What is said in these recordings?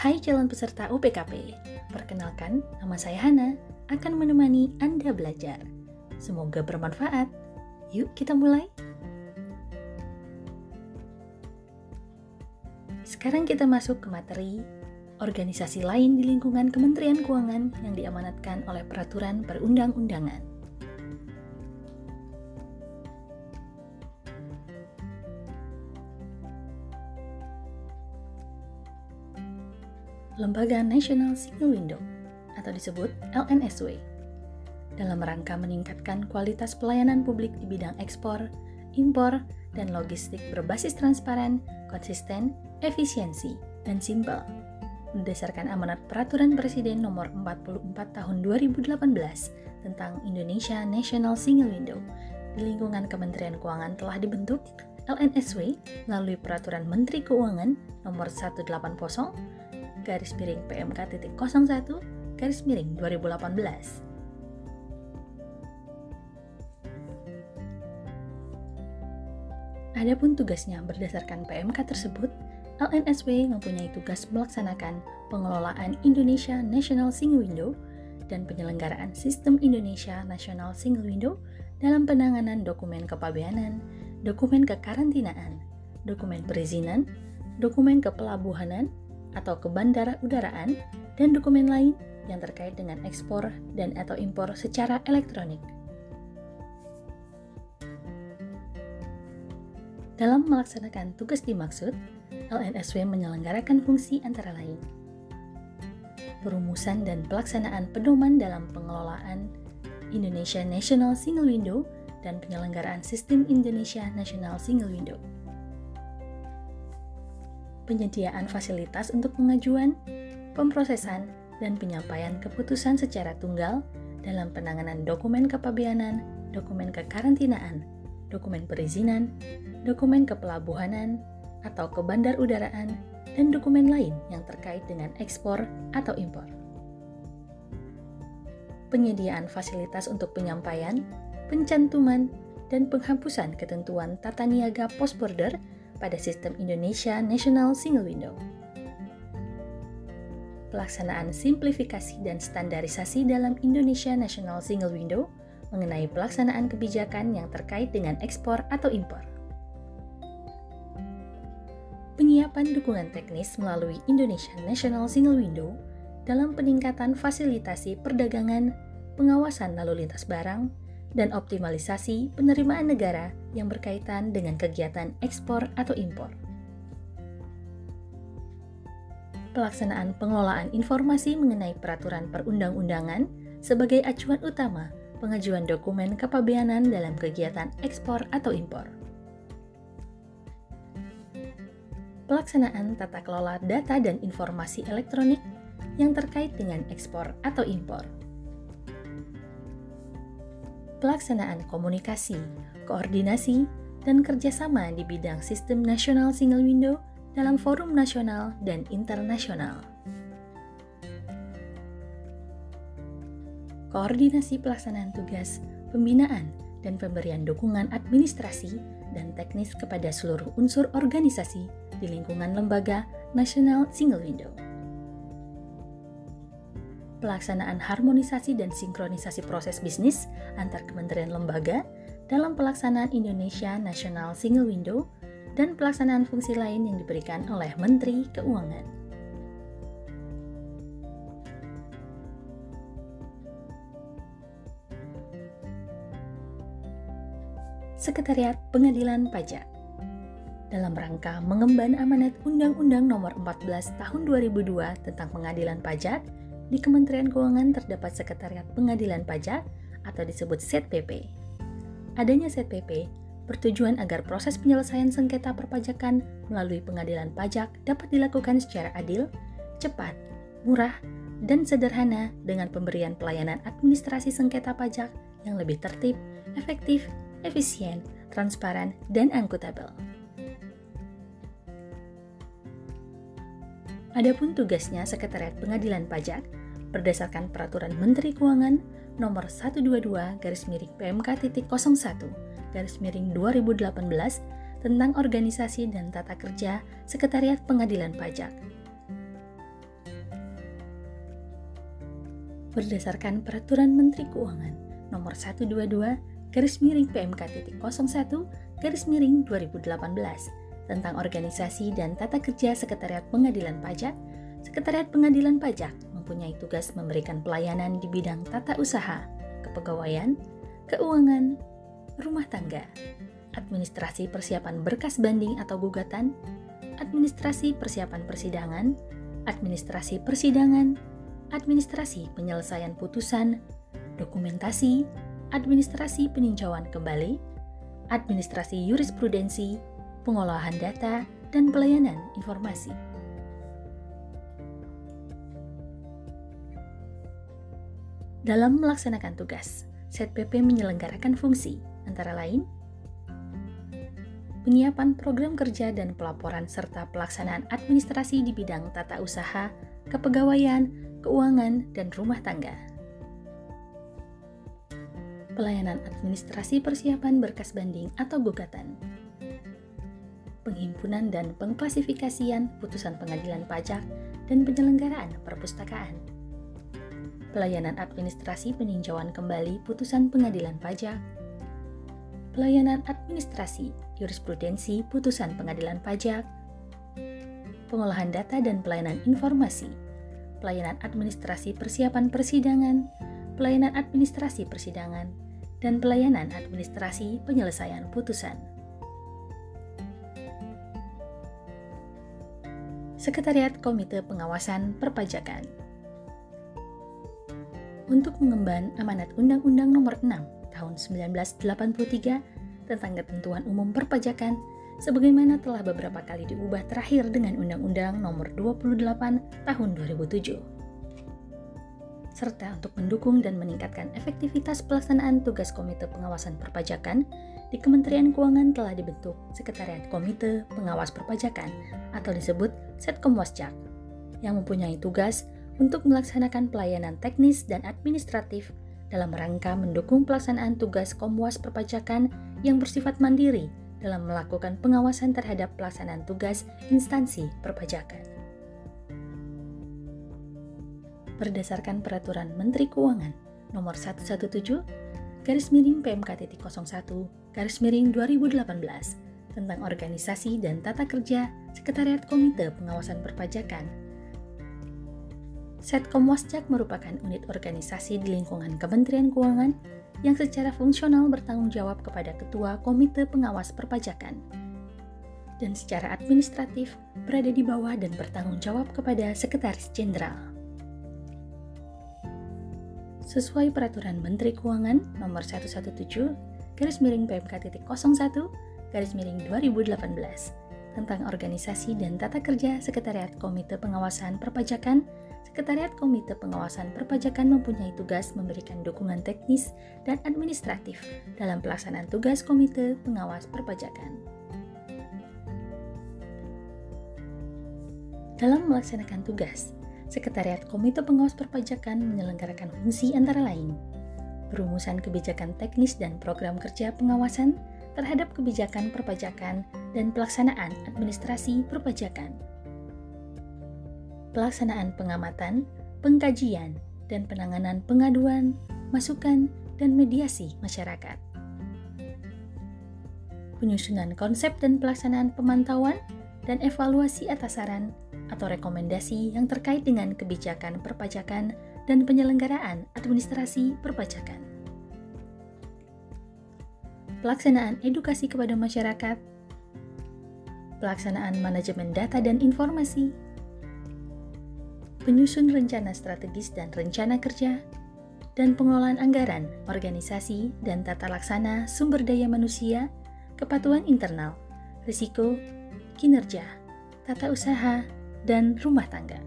Hai calon peserta UPKP, perkenalkan nama saya Hana, akan menemani Anda belajar. Semoga bermanfaat. Yuk kita mulai. Sekarang kita masuk ke materi organisasi lain di lingkungan Kementerian Keuangan yang diamanatkan oleh peraturan perundang-undangan. Lembaga National Single Window atau disebut LNSW dalam rangka meningkatkan kualitas pelayanan publik di bidang ekspor, impor, dan logistik berbasis transparan, konsisten, efisiensi, dan simpel. Berdasarkan amanat Peraturan Presiden Nomor 44 Tahun 2018 tentang Indonesia National Single Window, di lingkungan Kementerian Keuangan telah dibentuk LNSW melalui Peraturan Menteri Keuangan Nomor 180 garis miring PMK titik 01 garis miring 2018. Adapun tugasnya berdasarkan PMK tersebut, LNSW mempunyai tugas melaksanakan pengelolaan Indonesia National Single Window dan penyelenggaraan Sistem Indonesia National Single Window dalam penanganan dokumen kepabeanan, dokumen kekarantinaan, dokumen perizinan, dokumen kepelabuhanan, atau ke bandara udaraan dan dokumen lain yang terkait dengan ekspor dan atau impor secara elektronik. Dalam melaksanakan tugas dimaksud, LNSW menyelenggarakan fungsi antara lain perumusan dan pelaksanaan pedoman dalam pengelolaan Indonesia National Single Window dan penyelenggaraan sistem Indonesia National Single Window penyediaan fasilitas untuk pengajuan, pemrosesan, dan penyampaian keputusan secara tunggal dalam penanganan dokumen kepabeanan, dokumen kekarantinaan, dokumen perizinan, dokumen kepelabuhanan, atau ke bandar udaraan, dan dokumen lain yang terkait dengan ekspor atau impor. Penyediaan fasilitas untuk penyampaian, pencantuman, dan penghapusan ketentuan tata niaga post border pada sistem Indonesia National Single Window. Pelaksanaan simplifikasi dan standarisasi dalam Indonesia National Single Window mengenai pelaksanaan kebijakan yang terkait dengan ekspor atau impor. Penyiapan dukungan teknis melalui Indonesia National Single Window dalam peningkatan fasilitasi perdagangan, pengawasan lalu lintas barang, dan optimalisasi penerimaan negara yang berkaitan dengan kegiatan ekspor atau impor. Pelaksanaan pengelolaan informasi mengenai peraturan perundang-undangan sebagai acuan utama pengajuan dokumen kepabeanan dalam kegiatan ekspor atau impor. Pelaksanaan tata kelola data dan informasi elektronik yang terkait dengan ekspor atau impor pelaksanaan komunikasi, koordinasi, dan kerjasama di bidang sistem nasional single window dalam forum nasional dan internasional. Koordinasi pelaksanaan tugas, pembinaan, dan pemberian dukungan administrasi dan teknis kepada seluruh unsur organisasi di lingkungan lembaga nasional single window pelaksanaan harmonisasi dan sinkronisasi proses bisnis antar kementerian lembaga dalam pelaksanaan Indonesia National Single Window dan pelaksanaan fungsi lain yang diberikan oleh Menteri Keuangan. Sekretariat Pengadilan Pajak dalam rangka mengemban amanat Undang-Undang Nomor 14 Tahun 2002 tentang Pengadilan Pajak di Kementerian Keuangan terdapat Sekretariat Pengadilan Pajak atau disebut SETPP. Adanya SETPP bertujuan agar proses penyelesaian sengketa perpajakan melalui pengadilan pajak dapat dilakukan secara adil, cepat, murah, dan sederhana dengan pemberian pelayanan administrasi sengketa pajak yang lebih tertib, efektif, efisien, transparan, dan akuntabel. Adapun tugasnya Sekretariat Pengadilan Pajak berdasarkan Peraturan Menteri Keuangan Nomor 122 garis miring PMK titik 01 garis miring 2018 tentang organisasi dan tata kerja Sekretariat Pengadilan Pajak. berdasarkan Peraturan Menteri Keuangan Nomor 122 garis miring PMK titik 01 garis miring 2018 tentang organisasi dan tata kerja Sekretariat Pengadilan Pajak, Sekretariat Pengadilan Pajak mempunyai tugas memberikan pelayanan di bidang tata usaha, kepegawaian, keuangan, rumah tangga, administrasi persiapan berkas banding atau gugatan, administrasi persiapan persidangan, administrasi persidangan, administrasi penyelesaian putusan, dokumentasi, administrasi peninjauan kembali, administrasi jurisprudensi, pengolahan data, dan pelayanan informasi. Dalam melaksanakan tugas, PP menyelenggarakan fungsi antara lain penyiapan program kerja dan pelaporan serta pelaksanaan administrasi di bidang tata usaha, kepegawaian, keuangan, dan rumah tangga. Pelayanan administrasi persiapan berkas banding atau gugatan penghimpunan dan pengklasifikasian putusan pengadilan pajak, dan penyelenggaraan perpustakaan. Pelayanan administrasi peninjauan kembali putusan pengadilan pajak, pelayanan administrasi jurisprudensi putusan pengadilan pajak, pengolahan data dan pelayanan informasi, pelayanan administrasi persiapan persidangan, pelayanan administrasi persidangan, dan pelayanan administrasi penyelesaian putusan. Sekretariat Komite Pengawasan Perpajakan. Untuk mengemban amanat Undang-Undang Nomor 6 Tahun 1983 tentang ketentuan umum perpajakan sebagaimana telah beberapa kali diubah terakhir dengan Undang-Undang Nomor 28 Tahun 2007 serta untuk mendukung dan meningkatkan efektivitas pelaksanaan tugas Komite Pengawasan Perpajakan di Kementerian Keuangan telah dibentuk Sekretariat Komite Pengawas Perpajakan atau disebut Setkomwasjak yang mempunyai tugas untuk melaksanakan pelayanan teknis dan administratif dalam rangka mendukung pelaksanaan tugas Komwas Perpajakan yang bersifat mandiri dalam melakukan pengawasan terhadap pelaksanaan tugas instansi perpajakan. berdasarkan Peraturan Menteri Keuangan Nomor 117 garis miring PMK 01 garis miring 2018 tentang organisasi dan tata kerja Sekretariat Komite Pengawasan Perpajakan. Setkomwasjak merupakan unit organisasi di lingkungan Kementerian Keuangan yang secara fungsional bertanggung jawab kepada Ketua Komite Pengawas Perpajakan. Dan secara administratif berada di bawah dan bertanggung jawab kepada Sekretaris Jenderal. Sesuai Peraturan Menteri Keuangan Nomor 117 garis miring PMK 01 garis miring 2018 tentang organisasi dan tata kerja Sekretariat Komite Pengawasan Perpajakan Sekretariat Komite Pengawasan Perpajakan mempunyai tugas memberikan dukungan teknis dan administratif dalam pelaksanaan tugas Komite Pengawas Perpajakan. Dalam melaksanakan tugas, Sekretariat Komite Pengawas Perpajakan menyelenggarakan fungsi antara lain perumusan kebijakan teknis dan program kerja pengawasan terhadap kebijakan perpajakan dan pelaksanaan administrasi perpajakan. Pelaksanaan pengamatan, pengkajian, dan penanganan pengaduan, masukan, dan mediasi masyarakat. Penyusunan konsep dan pelaksanaan pemantauan dan evaluasi atas saran atau rekomendasi yang terkait dengan kebijakan perpajakan dan penyelenggaraan administrasi perpajakan. Pelaksanaan edukasi kepada masyarakat, pelaksanaan manajemen data dan informasi, penyusun rencana strategis dan rencana kerja, dan pengelolaan anggaran, organisasi, dan tata laksana sumber daya manusia, kepatuhan internal, risiko, kinerja, tata usaha, dan rumah tangga.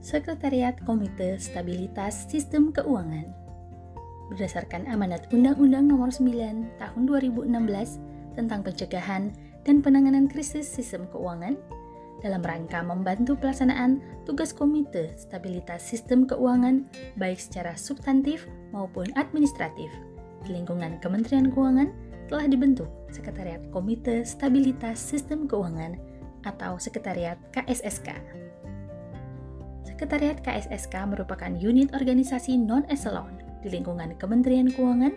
Sekretariat Komite Stabilitas Sistem Keuangan berdasarkan amanat Undang-Undang Nomor 9 Tahun 2016 tentang pencegahan dan penanganan krisis sistem keuangan dalam rangka membantu pelaksanaan tugas Komite Stabilitas Sistem Keuangan baik secara substantif maupun administratif di lingkungan Kementerian Keuangan telah dibentuk Sekretariat Komite Stabilitas Sistem Keuangan atau Sekretariat KSSK. Sekretariat KSSK merupakan unit organisasi non-eselon di lingkungan Kementerian Keuangan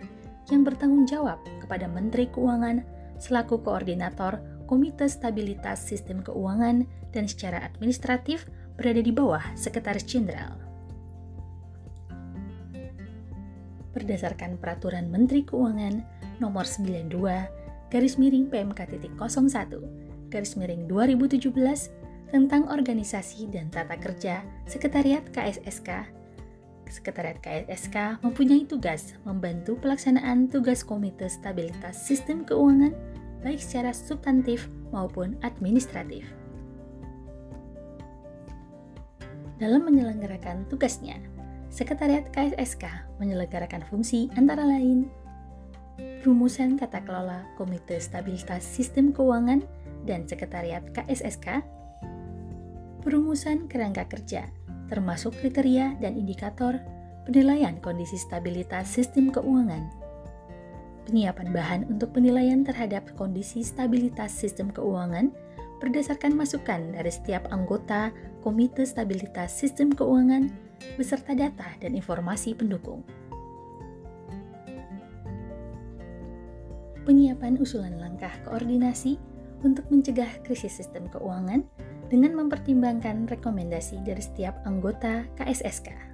yang bertanggung jawab kepada Menteri Keuangan selaku koordinator Komite Stabilitas Sistem Keuangan dan secara administratif berada di bawah Sekretaris Jenderal. Berdasarkan Peraturan Menteri Keuangan Nomor 92 garis miring PMK.01 garis miring 2017 tentang organisasi dan tata kerja Sekretariat KSSK. Sekretariat KSSK mempunyai tugas membantu pelaksanaan tugas Komite Stabilitas Sistem Keuangan baik secara substantif maupun administratif. Dalam menyelenggarakan tugasnya, Sekretariat KSSK menyelenggarakan fungsi antara lain rumusan tata kelola Komite Stabilitas Sistem Keuangan dan Sekretariat KSSK, perumusan kerangka kerja, termasuk kriteria dan indikator penilaian kondisi stabilitas sistem keuangan, penyiapan bahan untuk penilaian terhadap kondisi stabilitas sistem keuangan berdasarkan masukan dari setiap anggota Komite Stabilitas Sistem Keuangan beserta data dan informasi pendukung. Penyiapan usulan langkah koordinasi untuk mencegah krisis sistem keuangan dengan mempertimbangkan rekomendasi dari setiap anggota KSSK.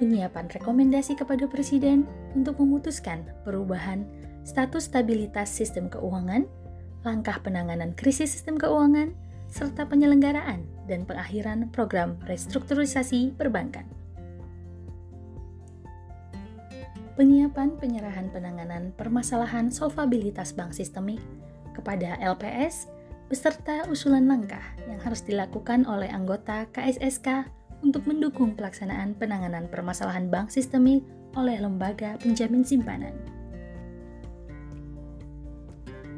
Penyiapan rekomendasi kepada Presiden untuk memutuskan perubahan status stabilitas sistem keuangan, langkah penanganan krisis sistem keuangan, serta penyelenggaraan dan pengakhiran program restrukturisasi perbankan. penyiapan penyerahan penanganan permasalahan solvabilitas bank sistemik kepada LPS beserta usulan langkah yang harus dilakukan oleh anggota KSSK untuk mendukung pelaksanaan penanganan permasalahan bank sistemik oleh lembaga penjamin simpanan.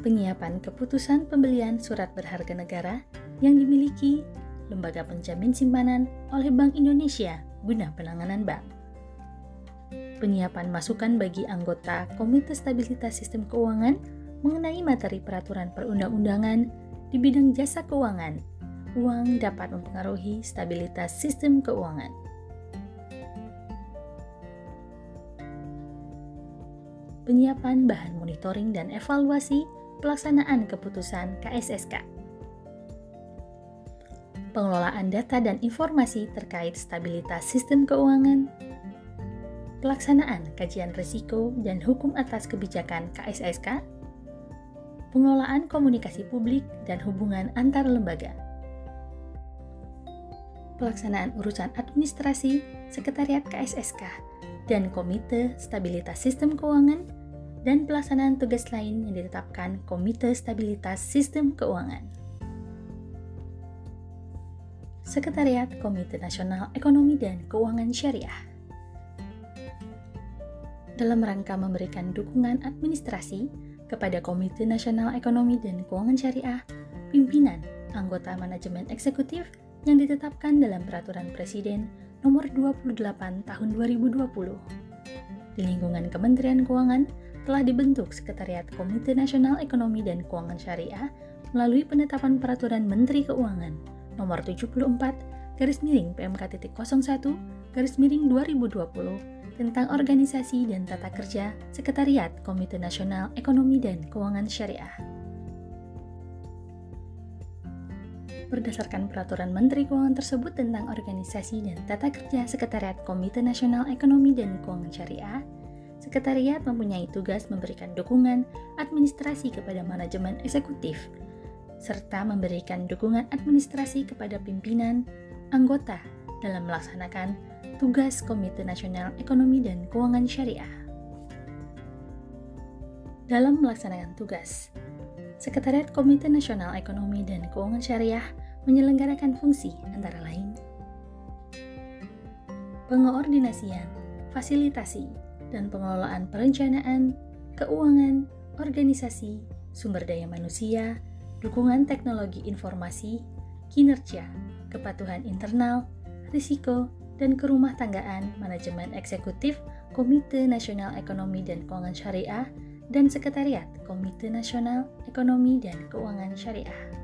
Penyiapan keputusan pembelian surat berharga negara yang dimiliki lembaga penjamin simpanan oleh Bank Indonesia guna penanganan bank penyiapan masukan bagi anggota Komite Stabilitas Sistem Keuangan mengenai materi peraturan perundang-undangan di bidang jasa keuangan. Uang dapat mempengaruhi stabilitas sistem keuangan. Penyiapan bahan monitoring dan evaluasi pelaksanaan keputusan KSSK. Pengelolaan data dan informasi terkait stabilitas sistem keuangan pelaksanaan kajian risiko dan hukum atas kebijakan KSSK, pengelolaan komunikasi publik dan hubungan antar lembaga, pelaksanaan urusan administrasi, sekretariat KSSK, dan Komite Stabilitas Sistem Keuangan, dan pelaksanaan tugas lain yang ditetapkan Komite Stabilitas Sistem Keuangan. Sekretariat Komite Nasional Ekonomi dan Keuangan Syariah dalam rangka memberikan dukungan administrasi kepada Komite Nasional Ekonomi dan Keuangan Syariah, pimpinan, anggota manajemen eksekutif yang ditetapkan dalam Peraturan Presiden Nomor 28 Tahun 2020. Di lingkungan Kementerian Keuangan telah dibentuk Sekretariat Komite Nasional Ekonomi dan Keuangan Syariah melalui penetapan Peraturan Menteri Keuangan Nomor 74 garis miring PMK.01 garis miring 2020 tentang organisasi dan tata kerja Sekretariat Komite Nasional Ekonomi dan Keuangan Syariah. Berdasarkan peraturan Menteri Keuangan tersebut tentang organisasi dan tata kerja Sekretariat Komite Nasional Ekonomi dan Keuangan Syariah, Sekretariat mempunyai tugas memberikan dukungan administrasi kepada manajemen eksekutif, serta memberikan dukungan administrasi kepada pimpinan, anggota dalam melaksanakan tugas Komite Nasional Ekonomi dan Keuangan Syariah. Dalam melaksanakan tugas, Sekretariat Komite Nasional Ekonomi dan Keuangan Syariah menyelenggarakan fungsi antara lain pengoordinasian, fasilitasi, dan pengelolaan perencanaan, keuangan, organisasi, sumber daya manusia, dukungan teknologi informasi, kinerja, kepatuhan internal, risiko, dan kerumah tanggaan manajemen eksekutif Komite Nasional Ekonomi dan Keuangan Syariah dan Sekretariat Komite Nasional Ekonomi dan Keuangan Syariah.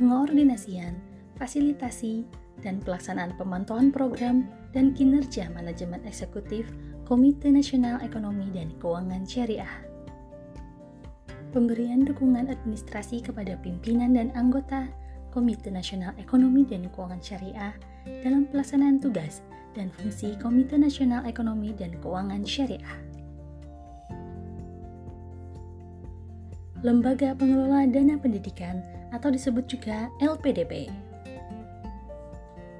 Pengoordinasian, fasilitasi, dan pelaksanaan pemantauan program dan kinerja manajemen eksekutif Komite Nasional Ekonomi dan Keuangan Syariah. Pemberian dukungan administrasi kepada pimpinan dan anggota Komite Nasional Ekonomi dan Keuangan Syariah dalam pelaksanaan tugas dan fungsi Komite Nasional Ekonomi dan Keuangan Syariah. Lembaga Pengelola Dana Pendidikan atau disebut juga LPDP.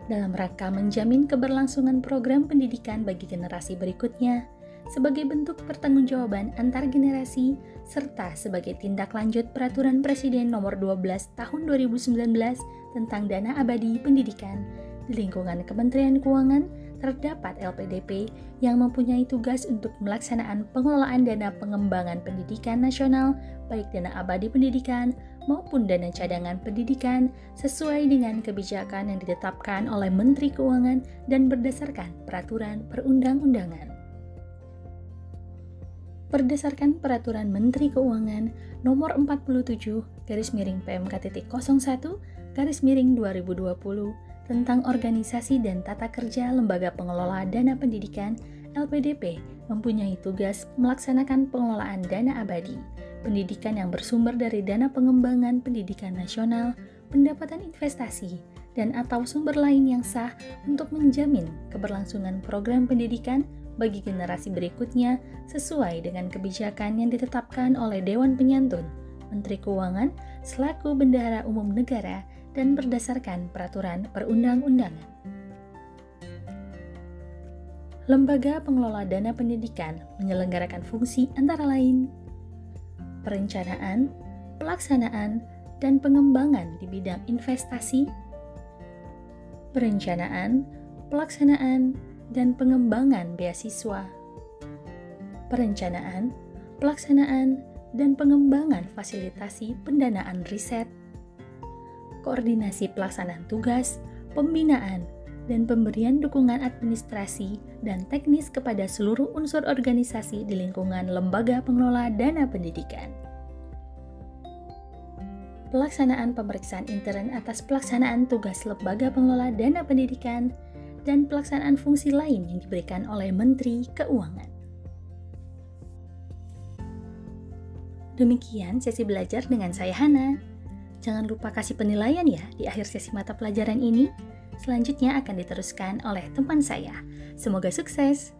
Dalam rangka menjamin keberlangsungan program pendidikan bagi generasi berikutnya, sebagai bentuk pertanggungjawaban antar generasi serta sebagai tindak lanjut peraturan Presiden nomor 12 tahun 2019 tentang dana abadi pendidikan di lingkungan Kementerian Keuangan terdapat LPDP yang mempunyai tugas untuk melaksanaan pengelolaan dana pengembangan pendidikan nasional, baik dana abadi pendidikan maupun dana cadangan pendidikan sesuai dengan kebijakan yang ditetapkan oleh Menteri Keuangan dan berdasarkan peraturan perundang-undangan. Berdasarkan peraturan Menteri Keuangan nomor 47 garis miring PMK.01 garis miring 2020 tentang organisasi dan tata kerja lembaga pengelola dana pendidikan LPDP mempunyai tugas melaksanakan pengelolaan dana abadi, pendidikan yang bersumber dari dana pengembangan pendidikan nasional, pendapatan investasi, dan atau sumber lain yang sah untuk menjamin keberlangsungan program pendidikan bagi generasi berikutnya sesuai dengan kebijakan yang ditetapkan oleh Dewan Penyantun, Menteri Keuangan, selaku Bendahara Umum Negara dan berdasarkan peraturan perundang-undangan. Lembaga pengelola dana pendidikan menyelenggarakan fungsi antara lain perencanaan, pelaksanaan, dan pengembangan di bidang investasi, perencanaan, pelaksanaan, dan pengembangan beasiswa, perencanaan, pelaksanaan, dan pengembangan fasilitasi pendanaan riset, koordinasi pelaksanaan tugas, pembinaan, dan pemberian dukungan administrasi dan teknis kepada seluruh unsur organisasi di lingkungan lembaga pengelola dana pendidikan. Pelaksanaan pemeriksaan intern atas pelaksanaan tugas lembaga pengelola dana pendidikan dan pelaksanaan fungsi lain yang diberikan oleh Menteri Keuangan. Demikian sesi belajar dengan saya Hana. Jangan lupa kasih penilaian ya di akhir sesi mata pelajaran ini selanjutnya akan diteruskan oleh teman saya. Semoga sukses!